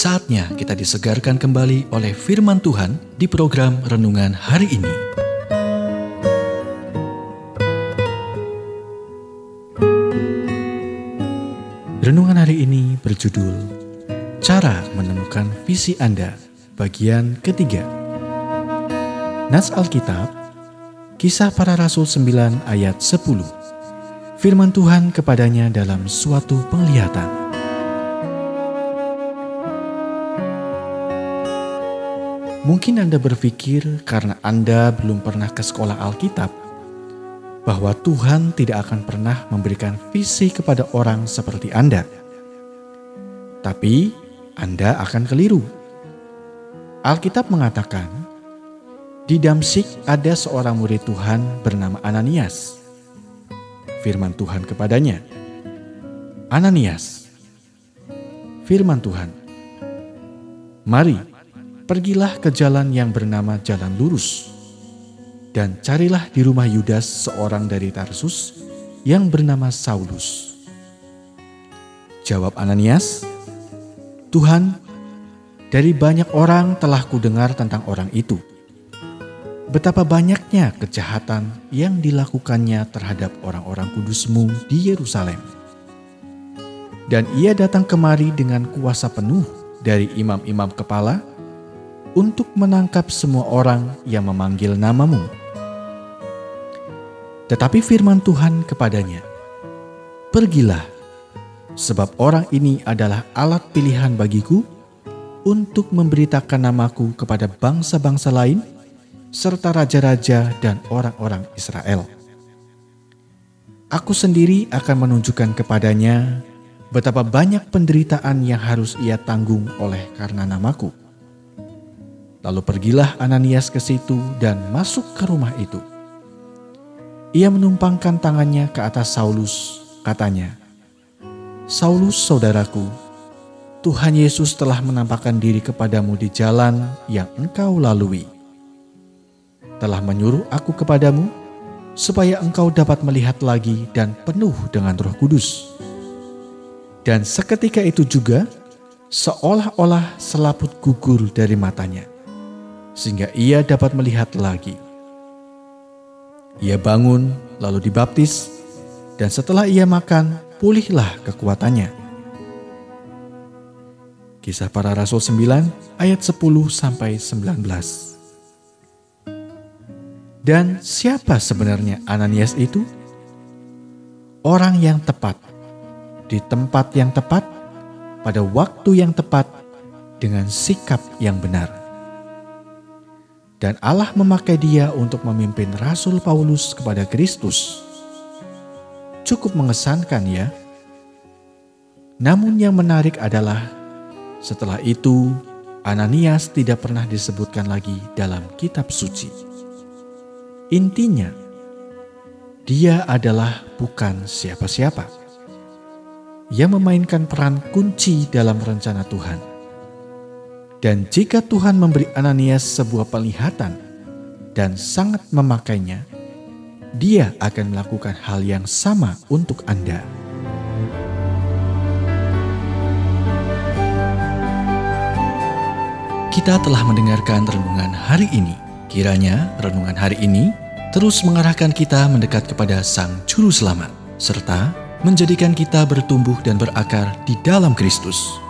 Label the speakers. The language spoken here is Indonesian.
Speaker 1: Saatnya kita disegarkan kembali oleh firman Tuhan di program renungan hari ini. Renungan hari ini berjudul Cara Menemukan Visi Anda, bagian ketiga. Nas Alkitab, Kisah Para Rasul 9 ayat 10. Firman Tuhan kepadanya dalam suatu penglihatan. Mungkin Anda berpikir karena Anda belum pernah ke sekolah Alkitab, bahwa Tuhan tidak akan pernah memberikan visi kepada orang seperti Anda. Tapi Anda akan keliru. Alkitab mengatakan, di Damsik ada seorang murid Tuhan bernama Ananias. Firman Tuhan kepadanya, Ananias, firman Tuhan, mari pergilah ke jalan yang bernama Jalan Lurus, dan carilah di rumah Yudas seorang dari Tarsus yang bernama Saulus. Jawab Ananias, Tuhan, dari banyak orang telah kudengar tentang orang itu. Betapa banyaknya kejahatan yang dilakukannya terhadap orang-orang kudusmu di Yerusalem. Dan ia datang kemari dengan kuasa penuh dari imam-imam kepala untuk menangkap semua orang yang memanggil namamu. Tetapi firman Tuhan kepadanya, Pergilah, sebab orang ini adalah alat pilihan bagiku untuk memberitakan namaku kepada bangsa-bangsa lain, serta raja-raja dan orang-orang Israel. Aku sendiri akan menunjukkan kepadanya betapa banyak penderitaan yang harus ia tanggung oleh karena namaku. Lalu pergilah Ananias ke situ dan masuk ke rumah itu. Ia menumpangkan tangannya ke atas Saulus, katanya, Saulus saudaraku, Tuhan Yesus telah menampakkan diri kepadamu di jalan yang engkau lalui. Telah menyuruh aku kepadamu, supaya engkau dapat melihat lagi dan penuh dengan roh kudus. Dan seketika itu juga, seolah-olah selaput gugur dari matanya sehingga ia dapat melihat lagi. Ia bangun, lalu dibaptis, dan setelah ia makan, pulihlah kekuatannya. Kisah para Rasul 9 ayat 10 sampai 19. Dan siapa sebenarnya Ananias itu? Orang yang tepat, di tempat yang tepat, pada waktu yang tepat, dengan sikap yang benar dan Allah memakai dia untuk memimpin Rasul Paulus kepada Kristus. Cukup mengesankan ya. Namun yang menarik adalah setelah itu Ananias tidak pernah disebutkan lagi dalam kitab suci. Intinya, dia adalah bukan siapa-siapa. Ia memainkan peran kunci dalam rencana Tuhan dan jika Tuhan memberi Ananias sebuah penglihatan dan sangat memakainya, dia akan melakukan hal yang sama untuk Anda. Kita telah mendengarkan renungan hari ini. Kiranya renungan hari ini terus mengarahkan kita mendekat kepada Sang Juru Selamat, serta menjadikan kita bertumbuh dan berakar di dalam Kristus.